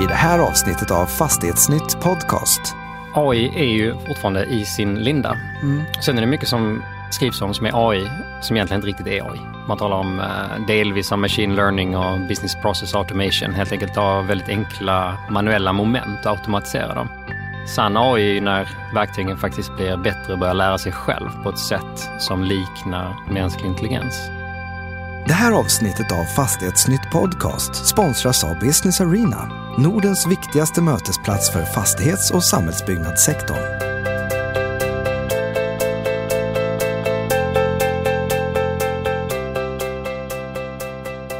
i det här avsnittet av Fastighetsnytt Podcast. AI är ju fortfarande i sin linda. Mm. Sen är det mycket som skrivs om som är AI, som egentligen inte riktigt är AI. Man talar om eh, delvis om machine learning och business process automation. Helt enkelt ta väldigt enkla manuella moment och automatisera dem. Sann AI är ju när verktygen faktiskt blir bättre och börjar lära sig själv på ett sätt som liknar mänsklig intelligens. Det här avsnittet av Fastighetsnytt Podcast sponsras av Business Arena, Nordens viktigaste mötesplats för fastighets och samhällsbyggnadssektorn.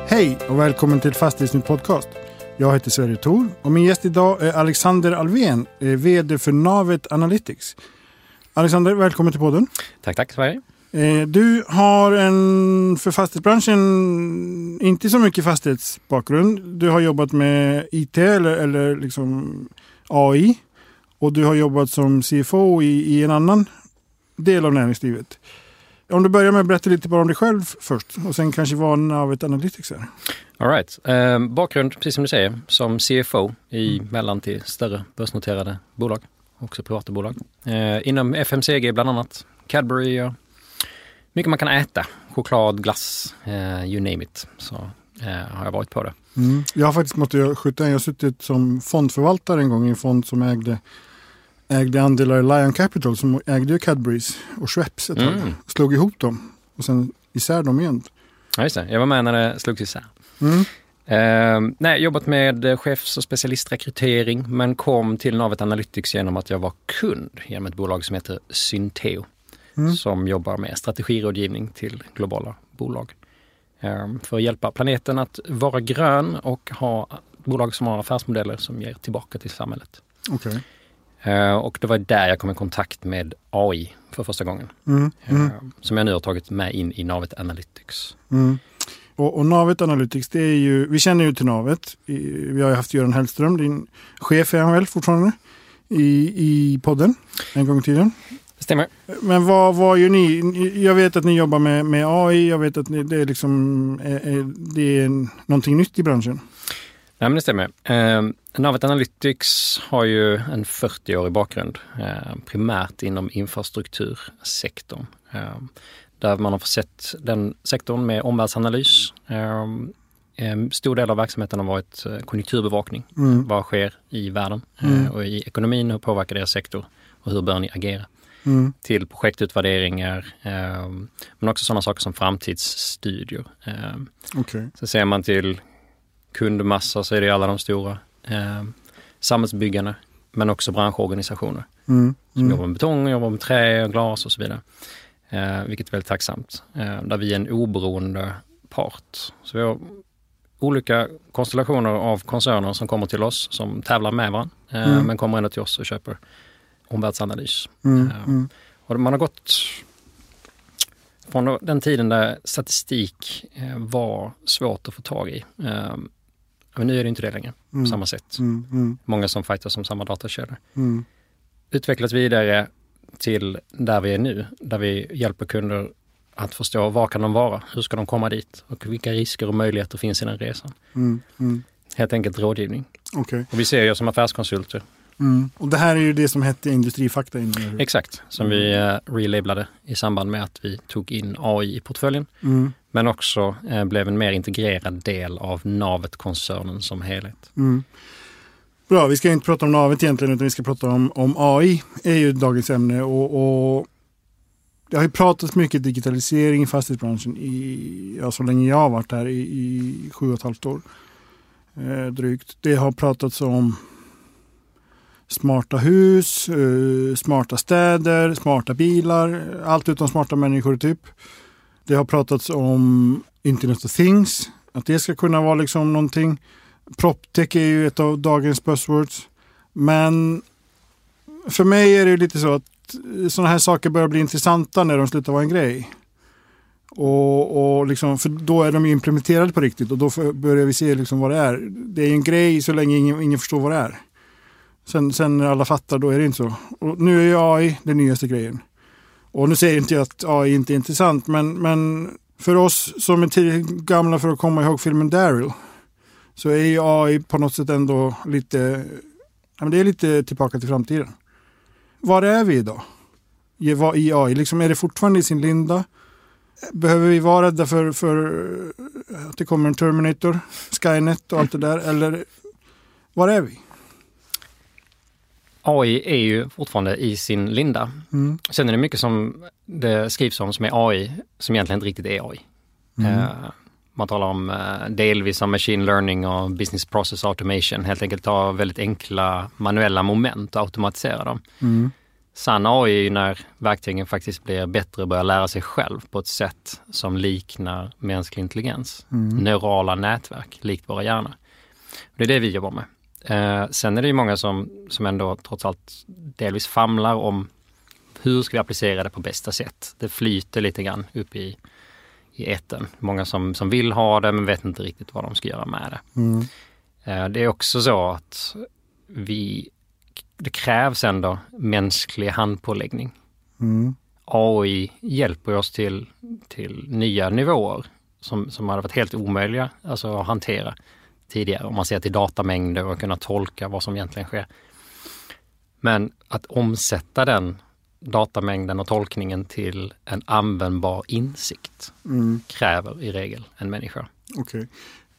Hej och välkommen till Fastighetsnytt Podcast. Jag heter Sverre Thor och min gäst idag är Alexander Alvén, eh, VD för Navet Analytics. Alexander, välkommen till podden. Tack, tack Sverige. Eh, Du har en för fastighetsbranschen inte så mycket fastighetsbakgrund. Du har jobbat med IT eller, eller liksom AI och du har jobbat som CFO i, i en annan del av näringslivet. Om du börjar med att berätta lite bara om dig själv först och sen kanske vad Navet Analytics är. All right. Eh, bakgrund, precis som du säger, som CFO i mellan till större börsnoterade bolag, också privata bolag. Eh, inom FMCG bland annat, Cadbury och mycket man kan äta, choklad, glass, eh, you name it. Så eh, har jag varit på det. Mm. Jag har faktiskt måste skjuta in, jag har suttit som fondförvaltare en gång i en fond som ägde, ägde andelar i Lion Capital som ägde ju Cadburys och Schweppes ett tag. Mm. Slog ihop dem och sen isär dem igen. Ja, just det. Jag var med när det slogs isär. Mm. Eh, nej, jobbat med chefs och specialistrekrytering men kom till Navet Analytics genom att jag var kund genom ett bolag som heter Synteo Mm. som jobbar med strategirådgivning till globala bolag. Eh, för att hjälpa planeten att vara grön och ha bolag som har affärsmodeller som ger tillbaka till samhället. Okej. Eh, och det var där jag kom i kontakt med AI för första gången. Mm. Mm. Eh, som jag nu har tagit med in i Navet Analytics. Mm. Och, och Navet Analytics, det är ju, vi känner ju till Navet. Vi har ju haft Göran Hellström, din chef är han väl fortfarande, i, i podden en gång i tiden. Det stämmer. Men vad, vad gör ni? Jag vet att ni jobbar med, med AI, jag vet att ni, det är, liksom, är, är, det är någonting nytt i branschen. Nej, men det stämmer. Eh, Navet Analytics har ju en 40-årig bakgrund, eh, primärt inom infrastruktursektorn. Eh, där man har försett den sektorn med omvärldsanalys. Eh, en stor del av verksamheten har varit eh, konjunkturbevakning. Mm. Vad sker i världen eh, Mm. och i ekonomin? Hur påverkar deras sektor? Och hur bör ni agera? Mm. Till projektutvärderingar, eh, men också sådana saker som framtidsstudier. Eh, Okej. så ser man till kundmassa så är det alla de stora eh, samhällsbyggarna men också branschorganisationer Mm. som Mm. jobbar med betong, jobbar med trä och glas och så vidare. Eh, vilket är väldigt tacksamt. Eh, där vi är en oberoende part. Så vi har olika konstellationer av koncerner som kommer till oss som tävlar med varandra eh, Mm. men kommer ändå till oss och köper omvärldsanalys. Mm. Eh, Mm. och man har gått från den tiden där statistik eh, var svårt att få tag i. Eh, men nu är det inte det längre på Mm. samma sätt. Mm. Mm. Många som fightas om samma datakedjor. Mm. Utvecklat vidare till där vi är nu, där vi hjälper kunder att förstå var kan de vara, hur ska de komma dit och vilka risker och möjligheter finns i den resan. Helt enkelt rådgivning. Okej. Och vi ser ju som affärskonsulter, Mm. Och det här är ju det som hette Industrifakta innan. exakt, som vi eh, relabelade i samband med att vi tog in AI i portföljen. Mm. Men också eh, blev en mer integrerad del av Navet-koncernen som helhet. Mm. Bra, vi ska inte prata om navet egentligen utan vi ska prata om, om AI. är ju dagens ämne och, och det har ju pratats mycket digitalisering i fastighetsbranschen i, ja, så länge jag har varit här i, i sju och ett halvt år. Eh, drygt. Det har pratats om smarta hus, eh, smarta städer, smarta bilar, allt utom smarta människor typ. Det har pratats om Internet of Things, att det ska kunna vara liksom någonting. Proptech är ju ett av dagens buzzwords. Men för mig är det lite så att eh, sådana här saker börjar bli intressanta när de slutar vara en grej. Och, och liksom, för då är de implementerade på riktigt och då börjar vi se liksom vad det är. Det är ju en grej så länge ingen, ingen förstår vad det är. Sen, sen när alla fattar, då är det inte så. Och nu är ju AI den nyaste grejen. Och nu säger inte jag att AI inte är intressant, men, men för oss som är tillräckligt gamla för att komma ihåg filmen Daryl så är ju AI på något sätt ändå lite, ja, men det är lite tillbaka till framtiden. Var är vi idag? Vad i AI, liksom är det fortfarande i sin linda? Behöver vi vara rädda för, för att det kommer en Terminator, Skynet och allt det där? Eller var är vi? AI är ju fortfarande i sin linda. Mm. Sen är det mycket som det skrivs om som är AI, som egentligen inte riktigt är AI. Mm. Eh, man talar om uh, delvis om machine learning och business process automation. Helt enkelt ta väldigt enkla manuella moment och automatisera dem. Mm. Sann AI är ju när verktygen faktiskt blir bättre och börjar lära sig själv på ett sätt som liknar mänsklig intelligens. Mm. Neurala nätverk, likt våra hjärnor. Det är det vi jobbar med. Eh, sen är det ju många som, som ändå trots allt delvis famlar om hur ska vi applicera det på bästa sätt. Det flyter lite grann upp i, i etern. Många som, som vill ha det men vet inte riktigt vad de ska göra med det. Mm. Eh, det är också så att vi, det krävs ändå mänsklig handpåläggning. Mm. AI hjälper oss till, till nya nivåer som, som hade varit helt omöjliga alltså, att hantera tidigare. Om man ser till datamängder och kunna tolka vad som egentligen sker. Men att omsätta den datamängden och tolkningen till en användbar insikt Mm. kräver i regel en människa. Okej.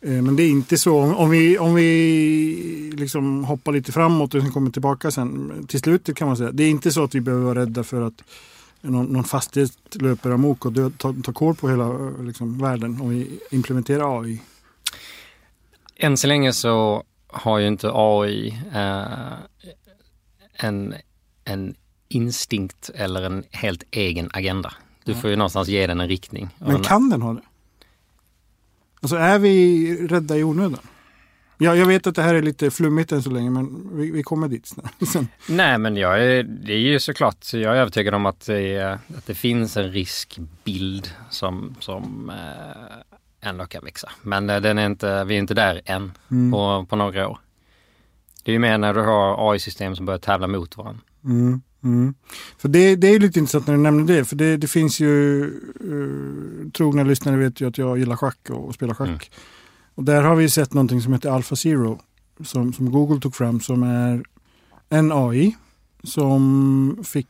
Eh, Men det är inte så, om- vi, om vi liksom hoppar lite framåt och sen kommer tillbaka sen till slutet kan man säga. Det är inte så att vi behöver vara rädda för att någon, någon fastighet löper amok och död- tar, tar kål på hela eh, liksom, världen om vi implementerar AI. Än så länge så har ju inte AI eh, en, en instinkt eller en helt egen agenda. Du får ju någonstans ge den en riktning. Men en- kan den ha det? Alltså är vi rädda i onödan? Ja, jag vet att det här är lite flummigt än så länge men vi, vi kommer dit sen. Nej men jag är, det är ju såklart, jag är övertygad om att det, är- att det finns en riskbild som, som eh, ändå kan växa. Men eh, den är inte, vi är inte där än Mm. på, på några år. Det är ju mer när du har AI-system som börjar tävla mot varandra. Mm, mm. För det, det är lite intressant när du nämner det. För det, det finns ju, uh, trogna lyssnare vet ju att jag gillar schack och, och spelar schack. Mm. Och där har vi sett någonting som heter Alpha Zero. Som, som Google tog fram som är en AI som fick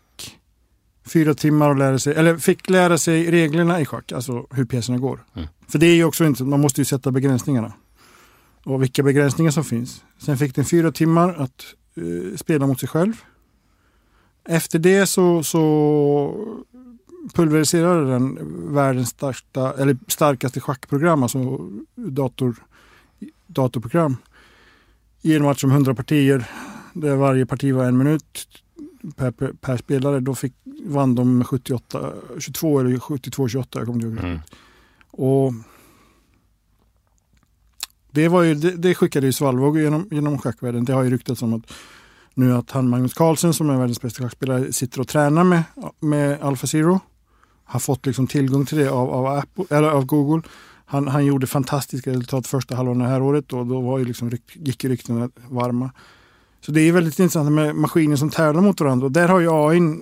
fyra timmar att lära sig, eller fick lära sig reglerna i schack, alltså hur pjäserna går. Mm. För det är ju också inte, man måste ju sätta begränsningarna. Och vilka begränsningar som finns. Sen fick den fyra timmar att eh, spela mot sig själv. Efter det så, så pulveriserade den världens starsta, eller starkaste schackprogram, alltså dator, datorprogram. I en match om 100 partier, där varje parti var en minut per, per, per spelare. Då fick, vann de med 78, 22 eller 72-28, jag kommer inte ihåg. Mm. Och det, var ju, det, det skickade ju svallvågor genom, genom schackvärlden. Det har ju ryktats om att nu att han Magnus Carlsen som är världens bästa schackspelare sitter och tränar med, med Alpha Zero. Har fått liksom tillgång till det av, av, Apple, eller av Google. Han, han gjorde fantastiska resultat första halvan det här året och då var ju liksom, gick ryktena varma. Så det är väldigt intressant med maskiner som tävlar mot varandra. Och där har ju AI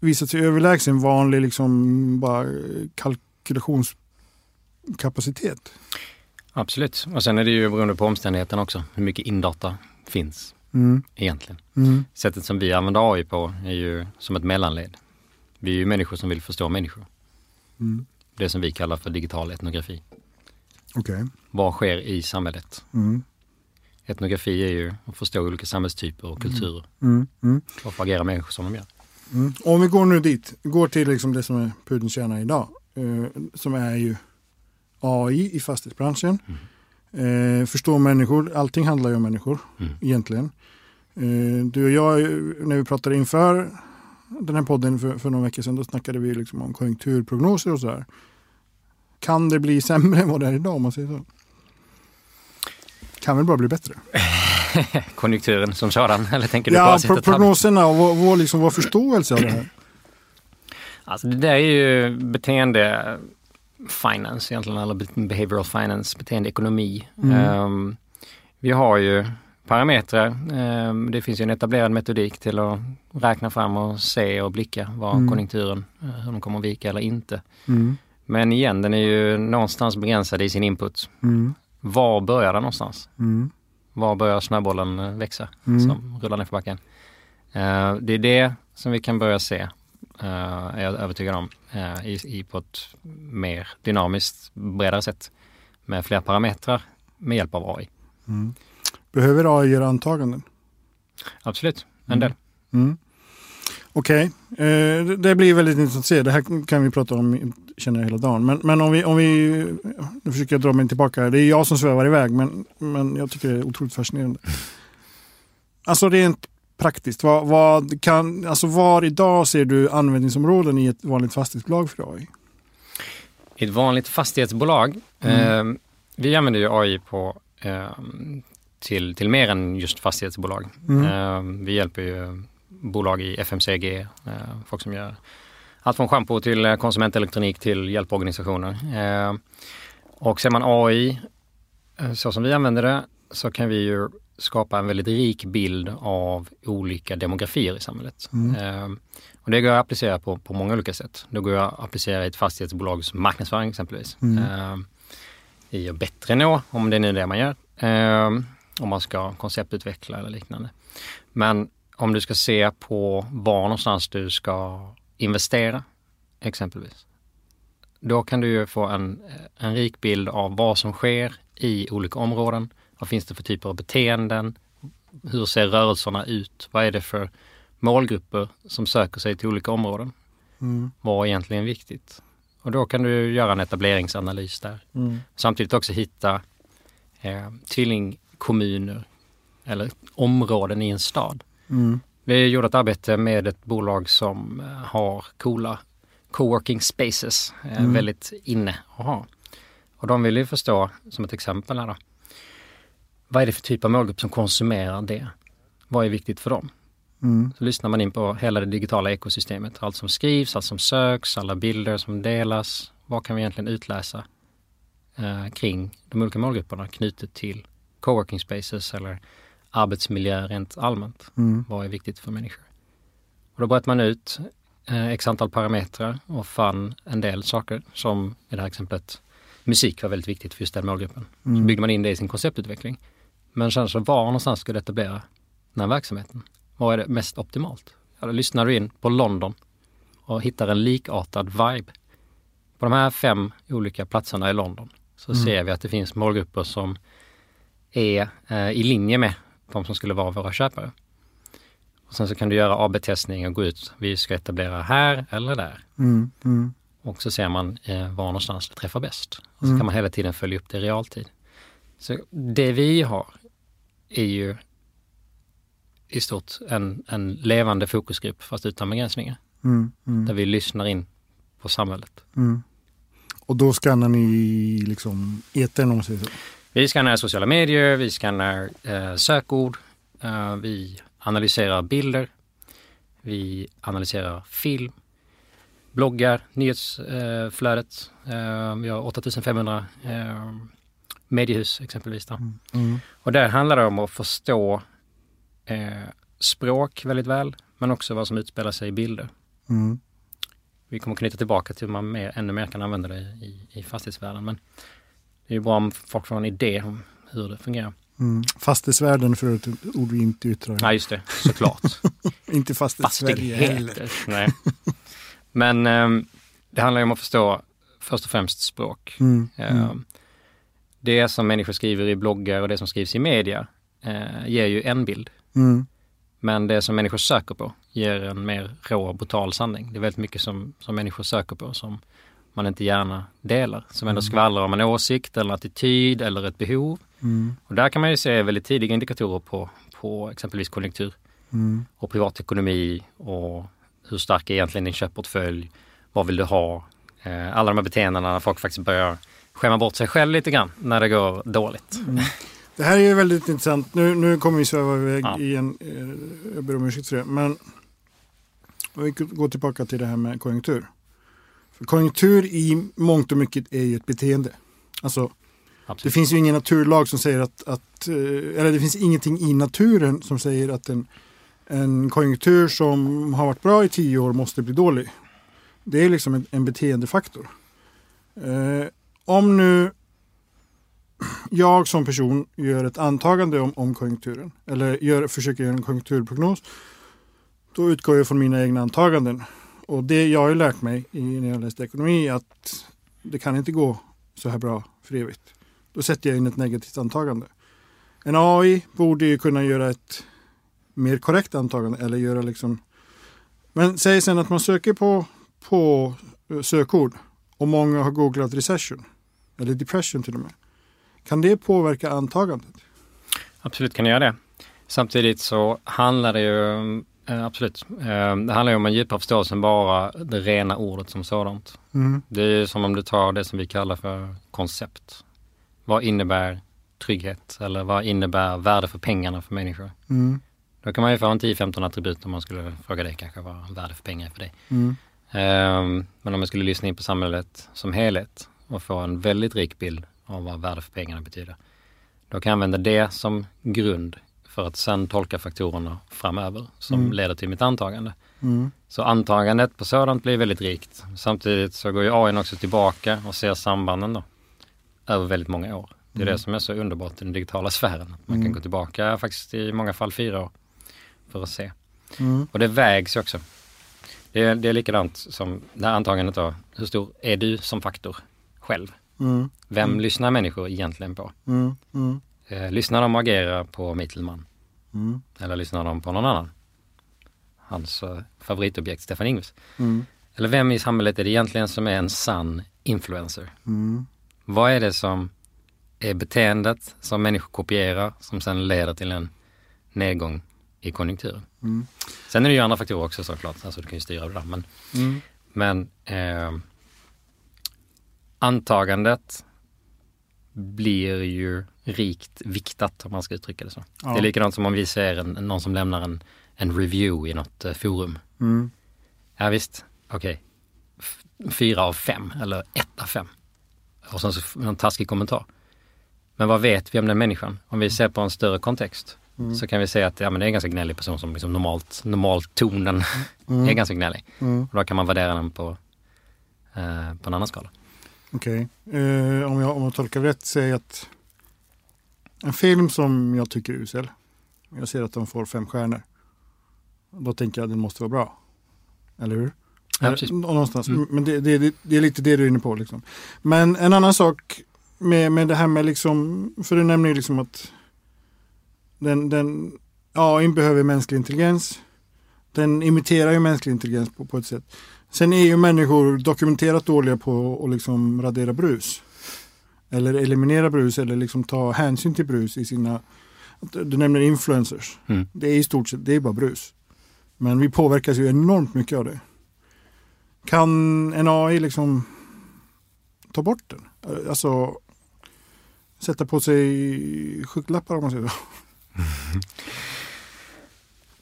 visat sig överlägsen vanlig liksom bara kalkylationskapacitet. Absolut. Och sen är det ju beroende på omständigheten också, hur mycket indata finns Mm. egentligen. Mm. Sättet som vi använder AI på är ju som ett mellanled. Vi är ju människor som vill förstå människor. Mm. Det som vi kallar för digital etnografi. Okej. Vad sker i samhället? Mm. Etnografi är ju att förstå olika samhällstyper och kulturer. Mm. Mm. Varför agerar människor som de gör? Mm. Om vi går nu dit, går till liksom det som är pudelns kärna idag. Eh, som är ju AI i fastighetsbranschen. Eh, förstå människor, allting handlar ju om människor Mm. egentligen. Eh, du och jag, när vi pratade inför den här podden för, för några veckor sedan, då snackade vi liksom om konjunkturprognoser och sådär. Kan det bli sämre än vad det är idag om man säger så? Kan väl bara bli bättre? Konjunkturen som sådan, eller tänker du på Ja, och tabba? prognoserna och vår, vår, liksom, vår förståelse av det här. Alltså det där är ju beteende finance egentligen, eller be- behavioral finance, beteendeekonomi. Mm. Ehm, vi har ju parametrar. Ehm, det finns ju en etablerad metodik till att räkna fram och se och blicka vad Mm. konjunkturen, eh, hur de kommer att vika eller inte. Mm. Men igen, den är ju någonstans begränsad i sin input. Mm. Var börjar den någonstans? Mm. Var börjar snöbollen eh, växa Mm. som rullar ner för backen? Eh, det är det som vi kan börja se, eh, är jag övertygad om, eh, i, i på ett mer dynamiskt, bredare sätt med fler parametrar med hjälp av AI. Mm. Behöver AI göra antaganden? Absolut, en del. Mm. Okej, eh, det- blir väldigt intressant att se. Det här kan vi prata om känner jag hela dagen. Men, men om vi, om vi, nu försöker jag dra mig tillbaka. Det är jag som svävar iväg men, men jag tycker det är otroligt fascinerande. Alltså rent praktiskt, vad, vad kan, alltså var idag ser du användningsområden i ett vanligt fastighetsbolag för AI? I ett vanligt fastighetsbolag, eh, vi använder ju AI på, eh, till, till mer än just fastighetsbolag. Mm. Eh, vi hjälper ju bolag i FMCG, eh, folk som gör allt från schampo till eh, konsumentelektronik till hjälporganisationer. Eh, och ser man AI så som vi använder det så kan vi ju skapa en väldigt rik bild av olika demografier i samhället. Mm. Och det går att applicera på, på många olika sätt. Det går att applicera i ett fastighetsbolags marknadsföring exempelvis. Mm. I att bättre nå, om det är nu det man gör. Om man ska konceptutveckla eller liknande. Men om du ska se på var någonstans du ska investera exempelvis. Då kan du ju få en, en rik bild av vad som sker i olika områden. Vad finns det för typer av beteenden? Hur ser rörelserna ut? Vad är det för målgrupper som söker sig till olika områden? Mm. Vad är egentligen viktigt? Och då kan du göra en etableringsanalys där. Mm. Samtidigt också hitta eh, tvillingkommuner eller områden i en stad. Mm. Vi gjorde ett arbete med ett bolag som eh, har coola coworking spaces, eh, Mm. väldigt inne att ha. Och de vill ju förstå, som ett exempel här då, vad är det för typ av målgrupp som konsumerar det? Vad är viktigt för dem? Mm. Så lyssnar man in på hela det digitala ekosystemet, allt som skrivs, allt som söks, alla bilder som delas. Vad kan vi egentligen utläsa eh, kring de olika målgrupperna knutet till coworking spaces eller arbetsmiljö rent allmänt? Mm. Vad är viktigt för människor? Och då bröt man ut eh, x antal parametrar och fann en del saker som i det här exemplet musik var väldigt viktigt för just den målgruppen. Så Mm. byggde man in det i sin konceptutveckling. Men sen så var någonstans du etablera den här verksamheten? Vad är det mest optimalt? Ja, då lyssnar du in på London och hittar en likartad vibe. På de här fem olika platserna i London så Mm. ser vi att det finns målgrupper som är eh, i linje med de som skulle vara våra köpare. Och sen så kan du göra AB-testning och gå ut. Vi ska etablera här eller där. Mm. Mm. Och så ser man eh, var någonstans det träffar bäst. Och så Mm. kan man hela tiden följa upp det i realtid. Så det vi har är ju i stort en, en levande fokusgrupp fast utan begränsningar. Mm. Mm. Där vi lyssnar in på samhället. Mm. Och då skannar ni liksom etern om man säger så? Vi skannar sociala medier, vi skannar eh, sökord, eh, vi analyserar bilder, vi analyserar film, bloggar, nyhetsflödet. Eh, vi har 8500 eh, mediehus exempelvis. Då. Mm. Och där handlar det om att förstå eh, språk väldigt väl, men också vad som utspelar sig i bilder. Mm. Vi kommer knyta tillbaka till hur man mer, ännu mer kan använda det i, i fastighetsvärlden. Men det är ju bra om folk får en idé om hur det fungerar. Mm. Fastighetsvärlden för ett ord vi inte yttrar. Ja, just det, såklart. Inte fastighetssverige heller. Nej. Men ehm, det handlar ju om att förstå först och främst språk. Mm. Ehm, Mm. Det som människor skriver i bloggar och det som skrivs i media eh, ger ju en bild. Mm. Men det som människor söker på ger en mer rå och brutal sanning. Det är väldigt mycket som, som människor söker på som man inte gärna delar. Som ändå skvallrar om en åsikt eller en attityd eller ett behov. Mm. Och där kan man ju se väldigt tidiga indikatorer på, på exempelvis konjunktur Mm. och privatekonomi och hur stark är egentligen din köpportfölj? Vad vill du ha? Eh, alla de här beteendena när folk faktiskt börjar skämma bort sig själv lite grann när det går dåligt. Det här är ju väldigt intressant. Nu, nu kommer vi sväva iväg Ja. igen. Eh, Jag ber om ursäkt för det. Men om vi går tillbaka till det här med konjunktur. För konjunktur i mångt och mycket är ju ett beteende. Alltså, det Absolut. finns ju ingen naturlag som säger att, att eh, eller det finns ingenting i naturen som säger att en, en konjunktur som har varit bra i tio år måste bli dålig. Det är liksom en, en beteendefaktor. Eh, om nu jag som person gör ett antagande om, om konjunkturen eller gör, försöker göra en konjunkturprognos. Då utgår jag från mina egna antaganden. Och det jag har lärt mig i, när jag läste ekonomi att det kan inte gå så här bra för evigt. Då sätter jag in ett negativt antagande. En AI borde ju kunna göra ett mer korrekt antagande eller göra liksom men säg sen att man söker på, på eh, sökord och många har googlat recession eller depression till och med. Kan det påverka antagandet? Absolut kan det göra det. Samtidigt så handlar det ju, eh, absolut, eh, det handlar ju om en djupare förståelse än bara det rena ordet som sådant. Mm. Det är som om du tar det som vi kallar för koncept. Vad innebär trygghet eller vad innebär värde för pengarna för människor? Mm. Då kan man ju få en 10-15 attribut om man skulle fråga dig kanske vad värde för pengar är för dig. Mm. Ehm, men om man skulle lyssna in på samhället som helhet och få en väldigt rik bild av vad värde för pengarna betyder. Då kan jag använda det som grund för att sen tolka faktorerna framöver som Mm. leder till mitt antagande. Mm. Så antagandet på sådant blir väldigt rikt. Samtidigt så går ju AI också tillbaka och ser sambanden då över väldigt många år. Det är Mm. det som är så underbart i den digitala sfären. Man Mm. kan gå tillbaka faktiskt i många fall fyra år för att se. Mm. Och det vägs också. Det är, det är likadant som det här antagandet då. Hur stor är du som faktor själv? Mm. Vem Mm. lyssnar människor egentligen på? Eh, lyssnar de och agerar på Mittelman? Mm. Eller lyssnar de på någon annan? Hans eh, favoritobjekt Stefan Ingves. Mm. Eller vem i samhället är det egentligen som är en sann influencer? Mm. Vad är det som är beteendet som människor kopierar som sen leder till en nedgång i konjunkturen? Mm. Sen är det ju andra faktorer också såklart, alltså du kan ju styra det där. Men, Mm. men eh, antagandet blir ju rikt viktat om man ska uttrycka det så. Ja. Det är likadant som om vi ser en, någon som lämnar en, en review i något eh, forum. Mm. Ja visst, okej. F- Fyra av fem eller ett av fem. Och sen så en taskig kommentar. Men vad vet vi om den människan? Om vi ser på en större kontext Mm. så kan vi säga att ja, men det är en ganska gnällig person som liksom normalt, normalt tonen Mm. är ganska gnällig. Mm. Och då kan man värdera den på, eh, på en annan skala. Okej. Eh, om, jag, om jag tolkar rätt säger att en film som jag tycker är usel. Jag ser att de får fem stjärnor. Då tänker jag att den måste vara bra. Eller hur? Ja, precis. Någonstans. Mm. Men det, det, det, det är lite det du är inne på. Liksom. Men en annan sak med, med det här med liksom, för du nämner ju liksom att den, den AI behöver mänsklig intelligens. Den imiterar ju mänsklig intelligens på, på ett sätt. Sen är ju människor dokumenterat dåliga på att liksom radera brus. Eller eliminera brus eller liksom ta hänsyn till brus i sina... Du nämner influencers. Mm. Det är i stort sett det är bara brus. Men vi påverkas ju enormt mycket av det. Kan en AI liksom ta bort den? Alltså sätta på sig skygglappar om man säger så.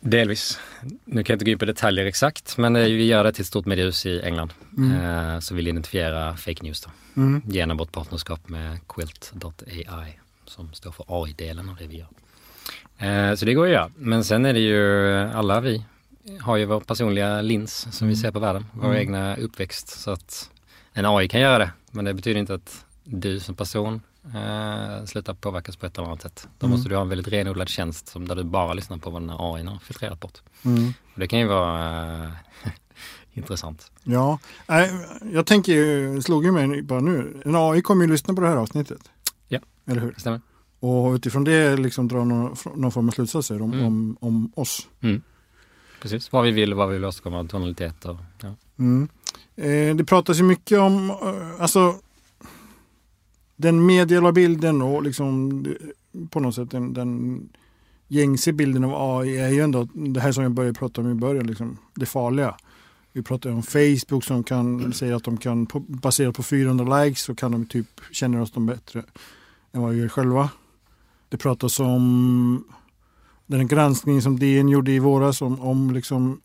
Delvis. Nu kan jag inte gå in på detaljer exakt, men eh, vi gör det till ett stort mediehus i England. Mm. Eh, så vill identifiera fake news då. Mm. Genom vårt partnerskap med Quilt.ai som står för AI-delen av det vi gör. Eh, så det går att göra. Men sen är det ju alla vi har ju vår personliga lins som vi Mm. ser på världen, vår Mm. egna uppväxt. Så att en AI kan göra det, men det betyder inte att du som person eh, slutar påverkas på ett eller annat sätt. Då Mm. måste du ha en väldigt renodlad tjänst som där du bara lyssnar på vad den här AI har filtrerat bort. Mm. Och det kan ju vara eh, intressant. Ja, jag tänker ju, slog ju mig bara nu. En AI kommer ju lyssna på det här avsnittet. Ja. Eller hur? Det stämmer? Och utifrån det liksom dra någon, någon form av slutsatser om, Mm. om, om oss. Precis, vad vi vill och vad vi vill åstadkomma, tonalitet och ja. Mm. Eh, det pratas ju mycket om, eh, alltså den mediala bilden och liksom på något sätt den, den gängse bilden av AI är ju ändå det här som jag började prata om i början, liksom, det farliga. Vi pratar om Facebook som kan säga att de kan, baserat på 400 likes så kan de typ känna oss de bättre än vad vi gör själva. Det pratas om den granskning som DN gjorde i våras om, om liksom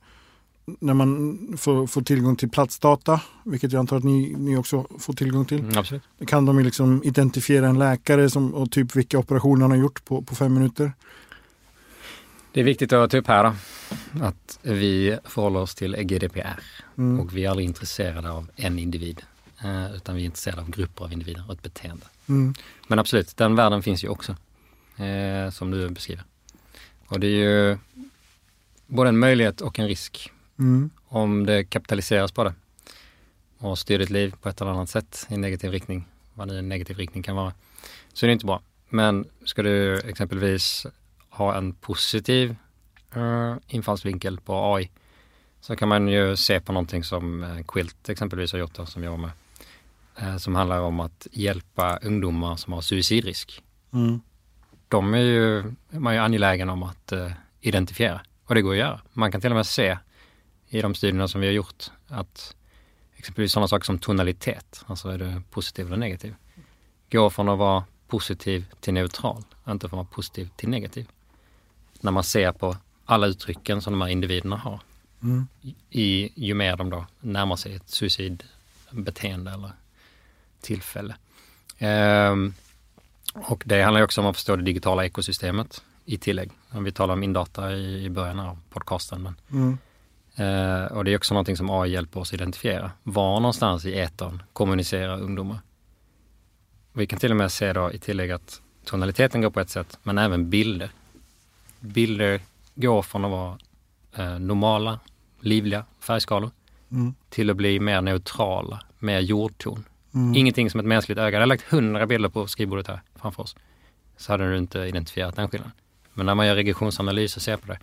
när man får, får tillgång till platsdata, vilket jag antar att ni, ni också får tillgång till. Mm, absolut. Kan de ju liksom identifiera en läkare som, och typ vilka operationer han har gjort på, på fem minuter. Det är viktigt att ta upp här då, att vi förhåller oss till GDPR Mm. och vi är aldrig intresserade av en individ. eh, utan vi är intresserade av grupper av individer och ett beteende. Mm. Men absolut, den världen finns ju också, eh, som du beskriver. Och det är ju både en möjlighet och en risk Mm. om det kapitaliseras på det och styr ditt liv på ett eller annat sätt i negativ riktning, vad nu en negativ riktning kan vara, så är det inte bra. Men ska du exempelvis ha en positiv eh, infallsvinkel på AI så kan man ju se på någonting som eh, Quilt exempelvis har gjort, då, som jag var med, eh, som handlar om att hjälpa ungdomar som har suicidrisk. Mm. De är ju, man är ju angelägen om att identifiera och det går att göra. Man kan till och med se i de studierna som vi har gjort att exempelvis sådana saker som tonalitet, alltså är du positiv eller negativ, går från att vara positiv till neutral, inte från att vara positiv till negativ. När man ser på alla uttrycken som de här individerna har, Mm. i, ju mer de då närmar sig ett suicidbeteende eller tillfälle. Ehm, och det handlar ju också om att förstå det digitala ekosystemet i tillägg. Om vi talar om indata i, i början av podcasten. Men, Mm. Eh, och det är också någonting som AI hjälper oss att identifiera. Var någonstans i etern kommunicerar ungdomar? Vi kan till och med se då i tillägg att tonaliteten går på ett sätt, men även bilder. Bilder går från att vara eh, normala, livliga färgskalor Mm. till att bli mer neutrala, mer jordton. Mm. Ingenting som ett mänskligt öga. Jag hade lagt hundra bilder på skrivbordet här framför oss. Så hade du inte identifierat den skillnaden. Men när man gör regressionsanalys och ser på det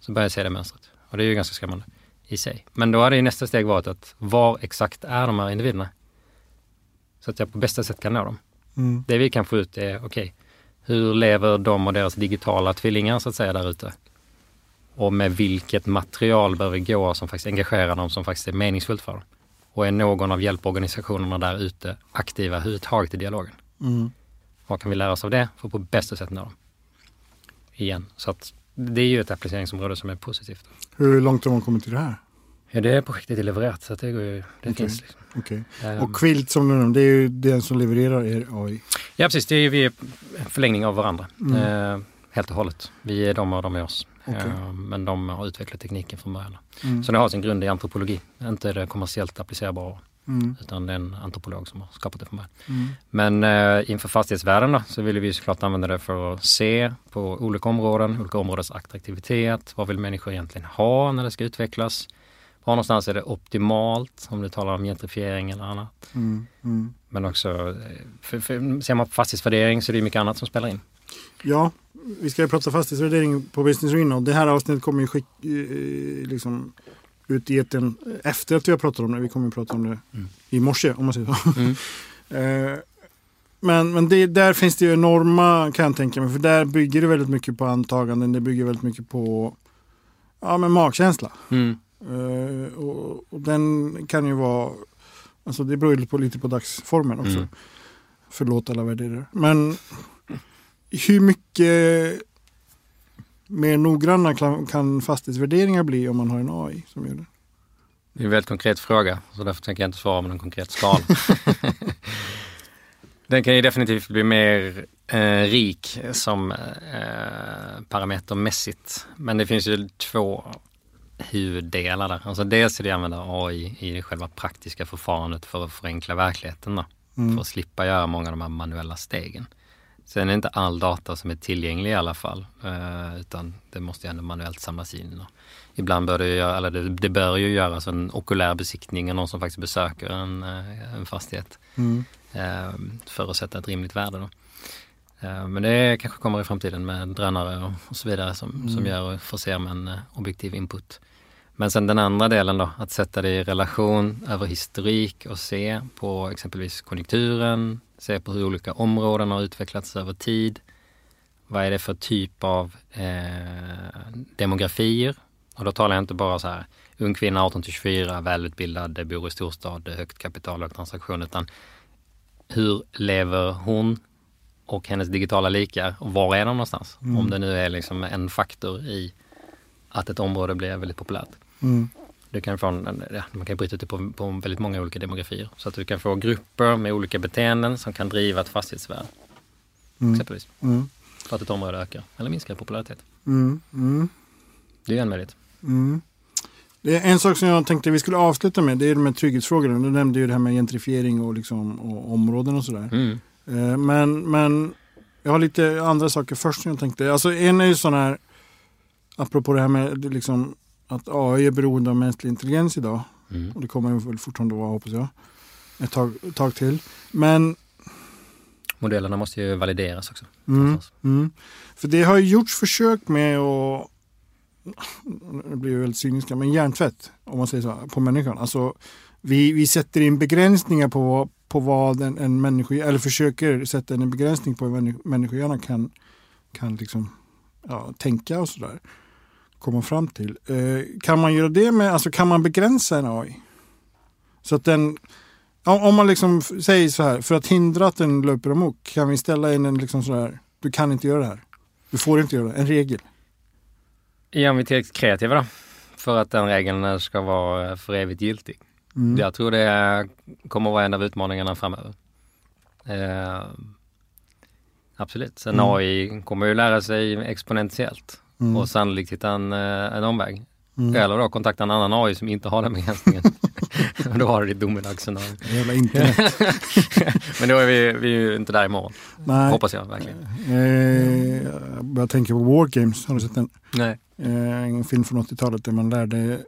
så börjar jag se det mönstret. Och det är ju ganska skrämmande i sig. Men då hade ju nästa steg varit att var exakt är de här individerna? Så att jag på bästa sätt kan nå dem. Mm. Det vi kan få ut är, okej, hur lever de och deras digitala tvillingar så att säga där ute? Och med vilket material bör vi gå som faktiskt engagerar dem, som faktiskt är meningsfullt för dem? Och är någon av hjälporganisationerna där ute aktiva överhuvudtaget i dialogen? Mm. Vad kan vi lära oss av det för att på bästa sätt nå dem? Igen, så att det är ju ett appliceringsområde som är positivt. Hur långt har man kommit i det här? Ja, det projektet är levererat så det, går ju, det Okej. finns. Liksom. Okej. Ehm, Och Quilt som du nämnde, det är ju den som levererar er AI. Ja, precis. Det är vi är förlängning av varandra. Mm. Eh, helt och hållet. Vi är de och de är oss. Okej. Eh, men de har utvecklat tekniken från början. Mm. Så det har sin grund i antropologi. Inte det kommersiellt applicerbara, Mm. utan det är en antropolog som har skapat det från början. Mm. Men eh, inför fastighetsvärden då, så vill vi såklart använda det för att se på olika områden, olika områdens attraktivitet. Vad vill människor egentligen ha när det ska utvecklas? Var någonstans är det optimalt om du talar om gentrifiering eller annat. Mm. Mm. Men också, eh, för, för, ser man på fastighetsvärdering så är det mycket annat som spelar in. Ja, vi ska ju prata fastighetsvärdering på Business Arena och det här avsnittet kommer ju skick, eh, liksom ut i etern efter att vi har pratat om det. Vi kommer ju prata om det Mm. i morse om man säger så. Mm. Eh, Men, men det, där finns det ju enorma, kan jag tänka mig, för där bygger det väldigt mycket på antaganden. Det bygger väldigt mycket på ja, men magkänsla. Mm. Eh, och, och den kan ju vara, alltså det beror ju på, lite på dagsformen också. Mm. Förlåt alla värderare. Men hur mycket mer noggranna kan, fastighetsvärderingar bli om man har en AI som gör det? Det är en väldigt konkret fråga, så därför tänker jag inte svara med någon konkret skala. Den kan ju definitivt bli mer eh, rik som eh, parametermässigt. Men det finns ju två huvuddelar där. Alltså dels är det att använda AI i det själva praktiska förfarandet för att förenkla verkligheten. Då, Mm. För att slippa göra många av de här manuella stegen. Sen är inte all data som är tillgänglig i alla fall. Eh, utan det måste ju ändå manuellt samlas in. Ibland bör det, göra, eller det, det bör ju göras en okulär besiktning av någon som faktiskt besöker en, eh, en fastighet. Mm. eh, för att sätta ett rimligt värde. Då. Men det kanske kommer i framtiden med drönare och, så vidare som, som Mm. gör och förser med en objektiv input. Men sen den andra delen då, att sätta det i relation över historik och se på exempelvis konjunkturen, se på hur olika områden har utvecklats över tid. Vad är det för typ av eh, demografier? Och då talar jag inte bara så här, ung kvinna 18 till 24, välutbildad, bor i storstad, högt kapital, hög transaktion, utan hur lever hon och hennes digitala likar och var är de någonstans? Mm. Om det nu är liksom en faktor i att ett område blir väldigt populärt. Mm. Du kan få en, ja, man kan bryta ut det på, på väldigt många olika demografier. Så att du kan få grupper med olika beteenden som kan driva ett fastighetsvärde. Mm. Exempelvis. Mm. För att ett område ökar eller minskar i popularitet. Mm. Mm. Det är en möjlighet. Mm. Det är en sak som jag tänkte vi skulle avsluta med, det är de här trygghetsfrågorna. Du nämnde ju det här med gentrifiering och, liksom, och områden och sådär. Eh, Men, men jag har lite andra saker först som jag tänkte. Alltså en är ju sån här, apropå det här med liksom, att AI är beroende av mänsklig intelligens idag. Mm. Och det kommer väl fortfarande vara hoppas jag. Ett tag, ett tag till. Men Modellerna måste ju valideras också. Mm, mm. För det har ju gjorts försök med att, det blir ju väldigt cyniska, men hjärntvätt om man säger så, på människan. Alltså, vi, vi sätter in begränsningar på, på vad en, en människa, eller försöker sätta en begränsning på vad en människohjärna kan, kan liksom, ja, tänka och sådär. Komma fram till. Eh, kan man göra det med, alltså kan man begränsa en AI? Så att den, om om man liksom säger så här, för att hindra att den löper amok kan vi ställa in en liksom så här, du kan inte göra det här. Du får inte göra det, en regel. Är vi tillräckligt kreativa då? För att den regeln ska vara för evigt giltig. Mm. Jag tror det kommer vara en av utmaningarna framöver. Eh, absolut. Sen Mm. AI kommer ju lära sig exponentiellt Mm. och sannolikt hitta en, eh, en omväg. Mm. Eller då kontakta en annan AI som inte har den begränsningen. då har du ditt domedagsscenario. Jävla internet. Men då är vi, vi är ju inte där imorgon. Nej. Hoppas jag verkligen. Eh, jag börjar tänka på War Games. Har du sett den? Nej. Eh, en film från 80-talet där man lärde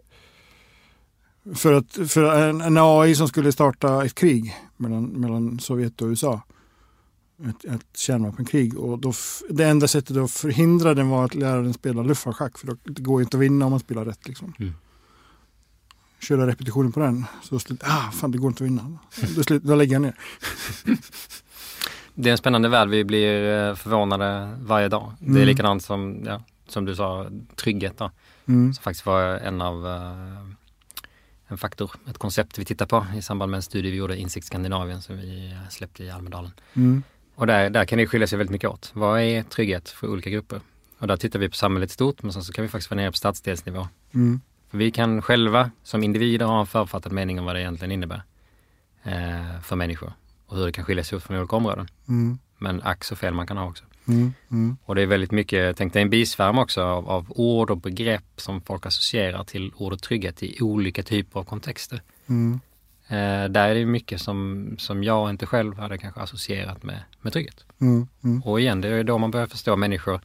för, att, för en, en AI som skulle starta ett krig mellan, mellan Sovjet och USA. Ett, ett kärnvapenkrig. Och då, det enda sättet att förhindra den var att lära den spela luftfartschack. För då, det går ju inte att vinna om man spelar rätt. Liksom. Mm. Köra repetitionen på den. Så slut, ah, fan det går inte att vinna. Då, slut, då lägger jag ner. Det är en spännande värld. Vi blir eh, förvånade varje dag. Det är Mm. likadant som, ja, som du sa, trygghet då. Mm. Som faktiskt var en av eh, en faktor, ett koncept vi tittar på i samband med en studie vi gjorde, Insikt Skandinavien, som vi släppte i Almedalen. Mm. Och där, där kan det skilja sig väldigt mycket åt. Vad är trygghet för olika grupper? Och där tittar vi på samhället stort, men sen så kan vi faktiskt vara nere på stadsdelsnivå. Mm. För vi kan själva som individer ha en författad mening om vad det egentligen innebär eh, för människor och hur det kan skilja sig åt från olika områden. Mm. Men ack så fel man kan ha också. Mm. Mm. Och det är väldigt mycket, tänk dig en bisvärm också av, av ord och begrepp som folk associerar till ordet trygghet i olika typer av kontexter. Eh, där är det mycket som, som jag inte själv hade kanske associerat med, med trygghet. Mm. Mm. Och igen, det är då man börjar förstå människor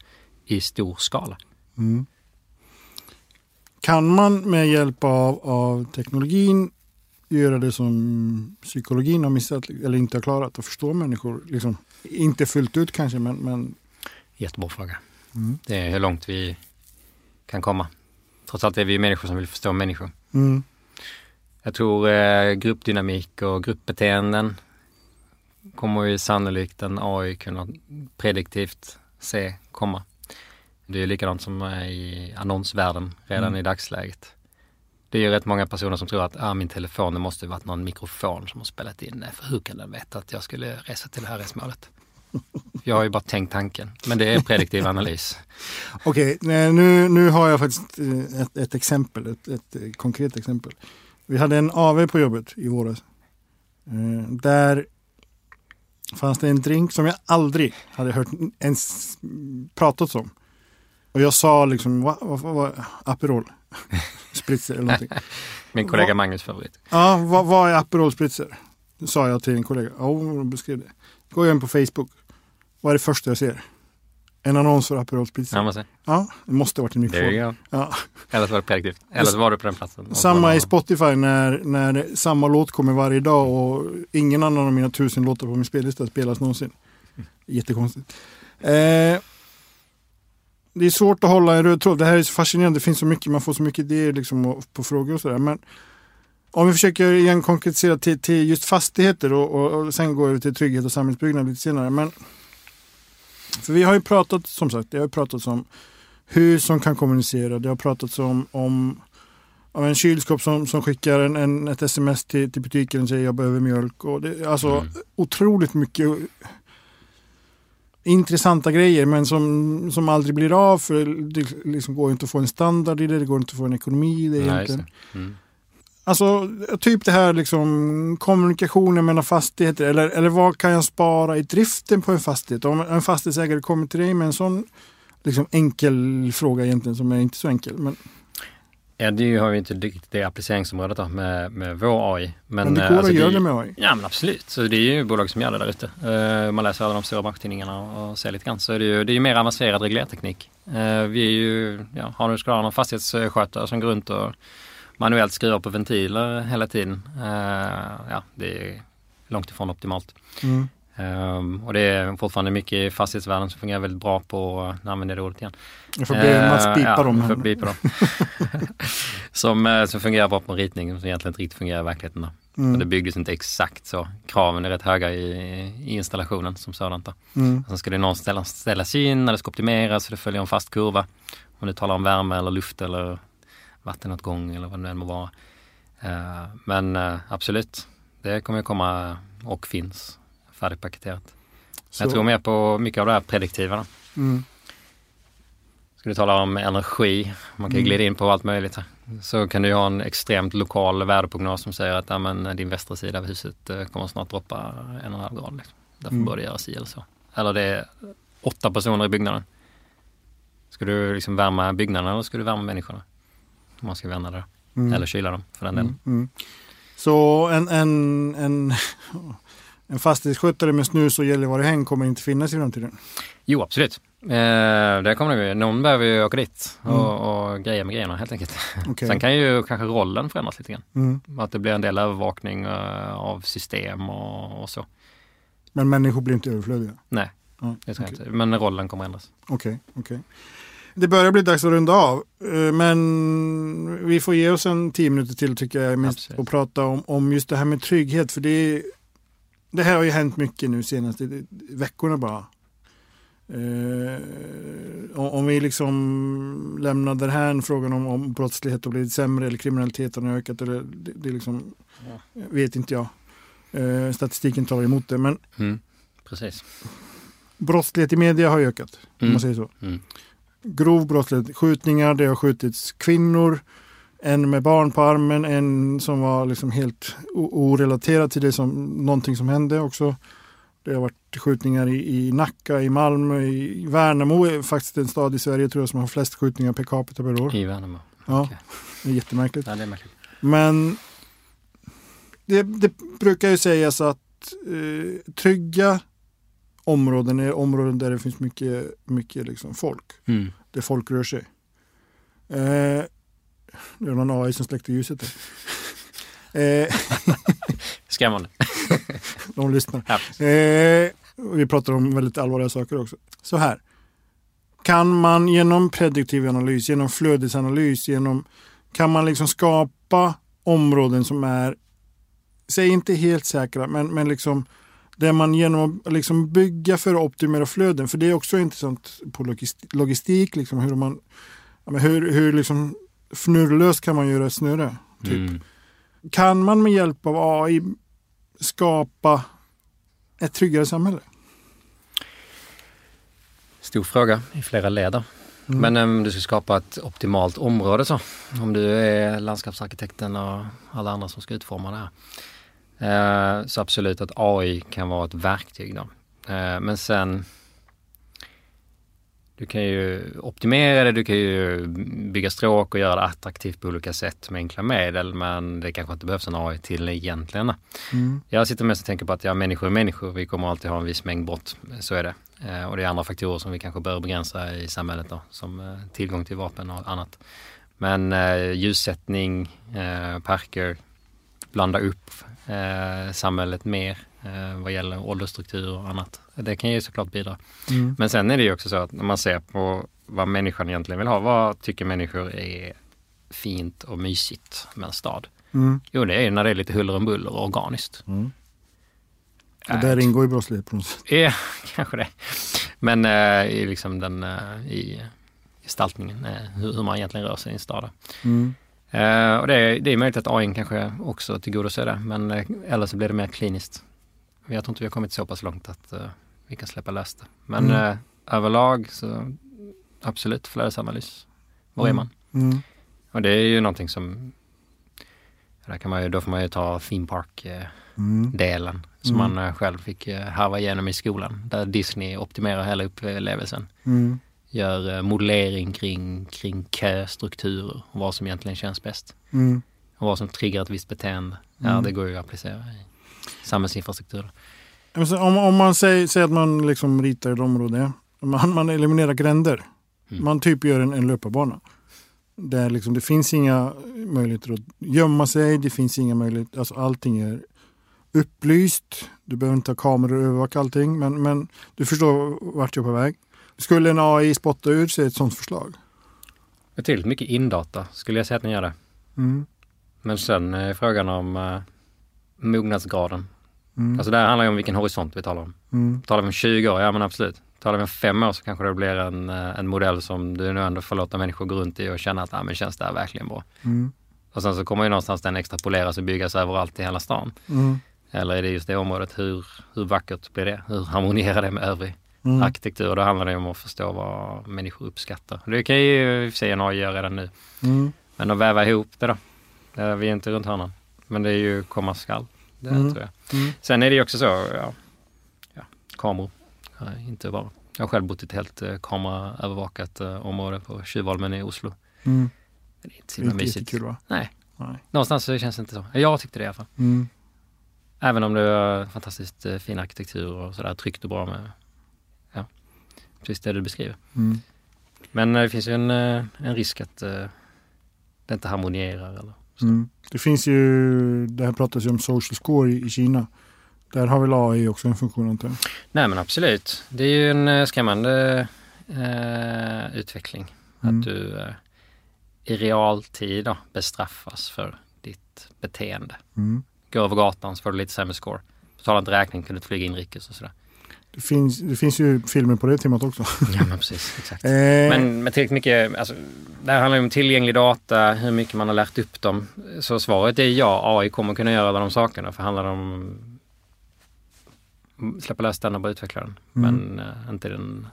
i stor skala. Mm. Kan man med hjälp av, av teknologin göra det som psykologin har missat eller inte har klarat att förstå människor? Liksom, inte fullt ut kanske, men... men Jättebra fråga. mm. Det är hur långt vi kan komma. Trots allt är vi människor som vill förstå människor. Mm. Jag tror eh, gruppdynamik och gruppbeteenden kommer ju sannolikt en AI kunna prediktivt se komma. Det är likadant som eh, i annonsvärlden redan Mm. i dagsläget. Det är ju rätt många personer som tror att ah, min telefon, det måste varit någon mikrofon som har spelat in det. För hur kan den veta att jag skulle resa till det här resmålet? Jag har ju bara tänkt tanken. Men det är prediktiv analys. Okej, nej, nu, nu har jag faktiskt eh, ett, ett exempel, ett, ett eh, konkret exempel. Vi hade en AV på jobbet i våras. Eh, där fanns det en drink som jag aldrig hade hört ens pratats om. Och jag sa liksom, vad va, va, va, Aperol? Spritzer eller någonting. Min kollega Vad- Magnus favorit. Ja, vad, vad är Aperol Spritzer? Sa jag till en kollega. Ja, hon beskrev det. Går jag in på Facebook. Vad är det första jag ser? En annons för Aperol Spritzer. Ja, ser. Ja, det måste ha varit en mikrofon. Ja. Eller så var det prediktivt. Eller så var du på den platsen. Samma i Spotify när, när samma låt kommer varje dag och ingen annan av mina tusen låtar på min spellista spelas någonsin. Jättekonstigt. Eh, det är svårt att hålla en röd tråd. Det här är så fascinerande. Det finns så mycket, man får så mycket idéer liksom på frågor och sådär. Men om vi försöker igen konkretisera till, till just fastigheter och, och, och sen gå över till trygghet och samhällsbyggnad lite senare. Men, för vi har ju pratat, som sagt, det har pratats om hus som kan kommunicera. Det har pratats om, om av en kylskåp som, som skickar en, en, ett sms till, till butiken och säger jag behöver mjölk. Och det, alltså Mm. otroligt mycket intressanta grejer men som, som aldrig blir av för det liksom går inte att få en standard i det, det går inte att få en ekonomi i det Nej, egentligen. Mm. Alltså typ det här liksom kommunikationen mellan fastigheter eller, eller vad kan jag spara i driften på en fastighet? Om en fastighetsägare kommer till dig med en sån liksom enkel fråga egentligen som är inte så enkel. Men, Eddie har ju inte riktigt det appliceringsområdet då med, med vår AI. Men, men det går alltså, att göra det med AI? Ja men absolut. Så det är ju bolag som gör det där ute. Uh, man läser alla de stora branschtidningarna och ser lite grann. Så är det, ju, det är ju mer avancerad reglerteknik. Uh, vi är ju, ja, har ha någon fastighetsskötare som går runt och manuellt skruvar på ventiler hela tiden. Uh, ja, det är långt ifrån optimalt. Mm. Um, och det är fortfarande mycket i fastighetsvärlden som fungerar väldigt bra på, nu använder jag det ordet igen. Jag får be Mats uh, bipa ja, dem. Får bipa dem. som, uh, som fungerar bra på en ritning som egentligen inte riktigt fungerar i verkligheten. Mm. Det byggdes inte exakt så. Kraven är rätt höga i, i installationen som sådant. Mm. Sen ska det någonstans ställas in när det ska optimeras så det följer en fast kurva. Om du talar om värme eller luft eller vattenåtgång eller vad det än må vara. Uh, men absolut, det kommer komma och finns färdigpaketerat. Så. Jag tror mer på mycket av det här prediktiva. Mm. Ska du tala om energi, man kan mm. glida in på allt möjligt. Här. Så kan du ha en extremt lokal väderprognos som säger att ja, men, din västra sida av huset eh, kommer snart droppa en och en halv grad. Liksom. Därför mm. bör det göras si eller så. Eller det är åtta personer i byggnaden. Ska du liksom värma byggnaden eller ska du värma människorna? Om man ska vända det. Mm. Eller kyla dem för den delen. Mm. mm. Så en, en, en en fastighetsskötare med snus och Gällivare häng kommer inte finnas i framtiden? Jo, absolut. Eh, det kommer det. Någon behöver ju åka dit och, mm. och greja med grejerna helt enkelt. Okay. Sen kan ju kanske rollen förändras lite grann. Mm. Att det blir en del övervakning uh, av system och, och, så. Men människor blir inte överflödiga? Nej, mm. det tror okay. jag inte. Men rollen kommer ändras. Okej, okay. okej. Okay. Det börjar bli dags att runda av. Eh, men vi får ge oss en tio minuter till tycker jag minst och prata om, om just det här med trygghet. För det det här har ju hänt mycket nu senaste veckorna bara. Eh, om vi liksom lämnar den här frågan om, om brottslighet har blivit sämre eller kriminaliteten har ökat. Eller, det, det liksom, ja. vet inte jag. Eh, statistiken talar emot det. Men mm, precis. Brottslighet i media har ökat. Mm. Om man säger så. Mm. Grov brottslighet, skjutningar, det har skjutits kvinnor en med barn på armen, en som var liksom helt orelaterad till det som någonting som hände också. Det har varit skjutningar i, i Nacka, i Malmö, i Värnamo är faktiskt en stad i Sverige tror jag som har flest skjutningar per capita per år. I Värnamo? Ja, okay. det är jättemärkligt. Ja, det är märkligt. Men det, det brukar ju sägas att eh, trygga områden är områden där det finns mycket, mycket liksom folk. Mm. Där folk rör sig. Eh, det är någon AI som släckte ljuset. eh, Skrämmande. De lyssnar. Eh, vi pratar om väldigt allvarliga saker också. Så här. Kan man genom prediktiv analys, genom flödesanalys, genom, kan man liksom skapa områden som är, säg inte helt säkra, men, men liksom där man genom att liksom bygga för att optimera flöden, för det är också intressant på logistik, liksom hur man hur, hur liksom fnurrlöst kan man göra snurre. Typ. Mm. Kan man med hjälp av AI skapa ett tryggare samhälle? Stor fråga i flera led. Mm. Men om um, du ska skapa ett optimalt område så, om du är landskapsarkitekten och alla andra som ska utforma det här. Uh, så absolut att AI kan vara ett verktyg då. Uh, men sen du kan ju optimera det, du kan ju bygga stråk och göra det attraktivt på olika sätt med enkla medel men det kanske inte behövs en AI till egentligen. Mm. Jag sitter mest och tänker på att ja, människor är människor, vi kommer alltid ha en viss mängd brott, så är det. Eh, och det är andra faktorer som vi kanske bör begränsa i samhället då, som eh, tillgång till vapen och annat. Men eh, ljussättning, eh, parker, blanda upp eh, samhället mer eh, vad gäller åldersstruktur och annat. Det kan ju såklart bidra. Mm. Men sen är det ju också så att när man ser på vad människan egentligen vill ha, vad tycker människor är fint och mysigt med en stad? Mm. Jo, det är när det är lite huller om buller och organiskt. Mm. Och där äh, ingår ju brottslighet på något sätt. Ja, kanske det. Men äh, i liksom den, äh, i gestaltningen, äh, hur, hur, man egentligen rör sig i en stad. Mm. Uh, och det är, det är möjligt att AI kanske också tillgodoser det, men uh, eller så blir det mer kliniskt. Jag tror inte vi har kommit så pass långt att uh, vi kan släppa lös det. Men mm. överlag så absolut flödesanalys. Var mm. är man? Mm. Och det är ju någonting som, där kan man ju, då får man ju ta theme park-delen mm. som mm. man själv fick harva igenom i skolan. Där Disney optimerar hela upplevelsen. Gör eh, modellering kring, kring köstrukturer och vad som egentligen känns bäst. Mm. Och vad som triggar ett visst beteende. Ja, Mm. det går ju att applicera i samhällsinfrastruktur. Om, om man säger, säger att man liksom ritar ett område, man, man eliminerar gränder. Mm. Man typ gör en, en löparbana. Där liksom, det finns inga möjligheter att gömma sig, det finns inga möjligheter, alltså allting är upplyst. Du behöver inte ha kameror och övervaka allting, men, men du förstår vart jag är på väg. Skulle en AI spotta ur sig ett sådant förslag? Betydligt mycket indata skulle jag säga att den gör det. Mm. Men sen är frågan om uh, mognadsgraden. Mm. Alltså det här handlar ju om vilken horisont vi talar om. Mm. Talar vi om 20 år, ja men absolut. Talar vi om fem år så kanske det blir en, eh, en modell som du nu ändå får låta människor gå runt i och känna att ah, men känns det här verkligen bra? Mm. Och sen så kommer ju någonstans den extrapoleras och byggas överallt i hela stan. Mm. Eller är det just det området, hur, hur vackert blir det? Hur harmonierar det med övrig Mm. arkitektur? Då handlar det om att förstå vad människor uppskattar. Det kan ju i och för sig AI göra redan nu. Mm. Men att väva ihop det då, det är vi är inte runt hörnan. Men det är ju komma skall. Det Mm. tror jag. Mm. Sen är det ju också så, ja, ja kameror. Ja, inte bara. Jag har själv bott i ett helt eh, kameraövervakat eh, område på Tjuvholmen i Oslo. Mm. Det är inte så himla mysigt. jättekul va? Nej, Nej. någonstans så känns det inte så. Jag tyckte det i alla fall. Mm. Även om det är fantastiskt eh, fin arkitektur och sådär tryggt och bra med, precis det du beskriver. Mm. Men eh, det finns ju en, eh, en risk att eh, det inte harmonierar eller Mm. Det finns ju, det här pratas ju om social score i, i Kina. Där har väl AI också en funktion antar jag. Nej men absolut. Det är ju en skrämmande eh, utveckling. Mm. Att du eh, i realtid då, bestraffas för ditt beteende. Mm. Gå över gatan så får du lite sämre score. Betalar inte räkning kan du inte flyga inrikes och sådär. Det, finns, det finns ju filmer på det temat också. Ja men precis, exakt. Eh, Men med tillräckligt mycket, alltså, det här handlar ju om tillgänglig data, hur mycket man har lärt upp dem. Så svaret är ja, AI kommer kunna göra alla de sakerna. För handlar det om släppa lös den och bara utveckla den. Mm. Men eh, inte den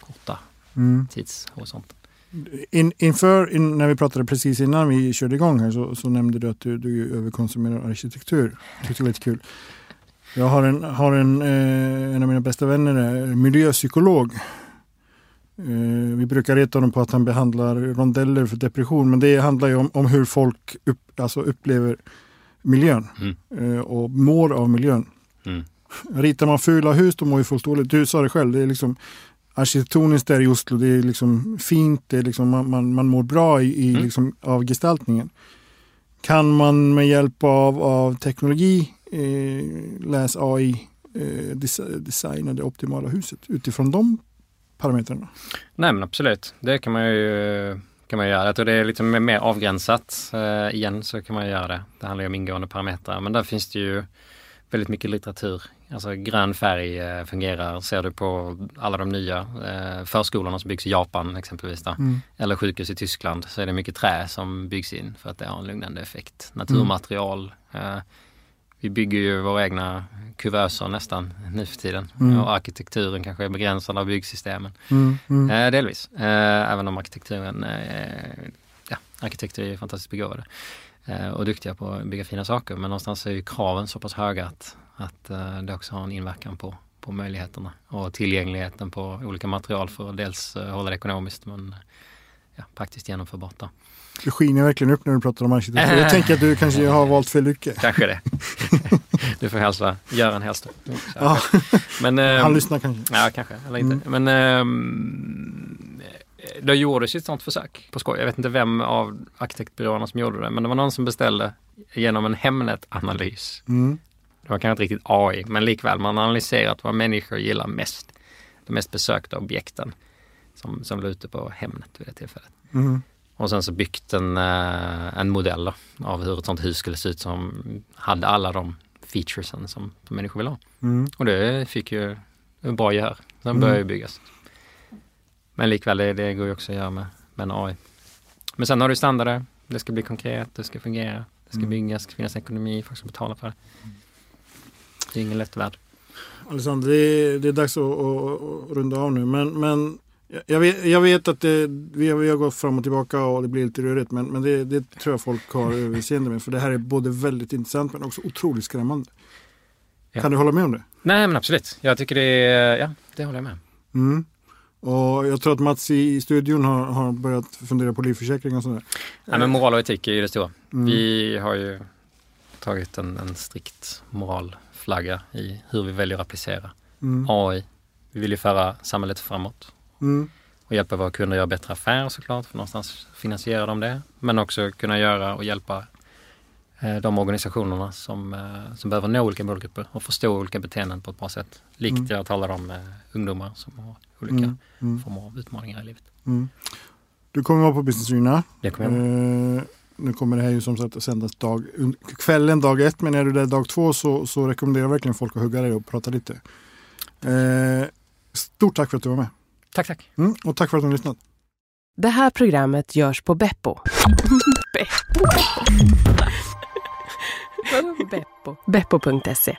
korta mm. tidshorisonten. In, inför, in, när vi pratade precis innan vi körde igång här så, så nämnde du att du, du överkonsumerar arkitektur. Tyckte det var lite kul. Jag har en, har en, eh, en av mina bästa vänner, är miljöpsykolog. Eh, vi brukar reta honom på att han behandlar rondeller för depression men det handlar ju om, om hur folk upp, alltså upplever miljön Mm. eh, och mår av miljön. Mm. Ritar man fula hus då mår ju folk dåligt. Du sa det själv, det är liksom arkitektoniskt där i Oslo, det är liksom fint, det är liksom, man, man, man mår bra i, i Mm. liksom, av gestaltningen. Kan man med hjälp av, av teknologi, eh, läs AI, eh, des- designa det optimala huset utifrån de parametrarna? Nej men absolut, det kan man ju kan man göra. Jag tror det är lite mer- avgränsat. Eh, igen så kan man göra det. Det handlar ju om ingående parametrar. Men där finns det ju väldigt mycket litteratur. Alltså grön färg eh, fungerar. Ser du på alla de nya eh, förskolorna som byggs i Japan exempelvis. Mm. eller sjukhus i Tyskland så är det mycket trä som byggs in för att det har en lugnande effekt. Naturmaterial. Eh, vi bygger ju våra egna kuvöser nästan nu för tiden. Mm. Och arkitekturen kanske är begränsad av byggsystemen. Mm. Mm. Eh, delvis. Eh, även om arkitekturen, eh, ja, arkitekter är fantastiskt begåvade eh, och duktiga på att bygga fina saker. Men någonstans är ju kraven så pass höga att, att eh, det också har en inverkan på, på möjligheterna och tillgängligheten på olika material för att dels eh, hålla det ekonomiskt men ja, praktiskt genomförbart. Då. Du skiner verkligen upp när du pratar om arkitektur. Jag tänker att du kanske har valt fel yrke. Kanske det. du får hälsa Göran Hellström. Ja. Men, ehm, Han lyssnar kanske. Ja, kanske. Eller inte. Men ehm, det gjordes ett sånt försök på skoj. Jag vet inte vem av arkitektbyråerna som gjorde det, men det var någon som beställde genom en Hemnet-analys. Mm. Det var kanske inte riktigt AI, men likväl. Man har analyserat vad människor gillar mest. De mest besökta objekten som, som låg ute på Hemnet vid det tillfället. Mm. Och sen så byggt en, eh, en modell då, av hur ett sånt hus skulle se ut som hade alla de featuresen som människor vill ha. Mm. Och det fick ju bra gehör. Den Mm. började ju byggas. Men likväl, det, det går ju också att göra med, med en AI. Men sen har du standarder. Det ska bli konkret, det ska fungera, det ska Mm. byggas, det ska finnas ekonomi, folk ska betala för det. Det är ingen lätt värld. Alexander, det är, det är dags att, att, att runda av nu. Men, men jag, vet, jag vet att det, vi, har, vi har gått fram och tillbaka och det blir lite rörigt. Men, men det, det tror jag folk har överseende med. För det här är både väldigt intressant men också otroligt skrämmande. Ja. Kan du hålla med om det? Nej men absolut, jag tycker det är, ja det håller jag med. Mm. Och jag tror att Mats i studion har, har börjat fundera på livförsäkring och sådär. Ja, men moral och etik är ju det stora. Mm. Vi har ju tagit en, en strikt moralflagga i hur vi väljer att applicera mm. AI. Vi vill ju föra samhället framåt. Mm. Och hjälpa våra kunder att göra bättre affärer såklart, för någonstans finansierar de det. Men också kunna göra och hjälpa eh, de organisationerna som, eh, som behöver nå olika målgrupper och förstå olika beteenden på ett bra sätt. Likt mm. jag talade om eh, ungdomar som har olika mm. Mm. former av utmaningar i livet. Mm. Du kommer vara på Business Arena. Det kommer jag eh, Nu kommer det här ju som sagt att sändas dag, kvällen dag ett, men är du där dag två så, så rekommenderar jag verkligen folk att hugga dig och prata lite. Eh, stort tack för att du var med. Tack, tack. Mm, och tack för att du har lyssnat. Det här programmet görs på Beppo. Beppo. Beppo.se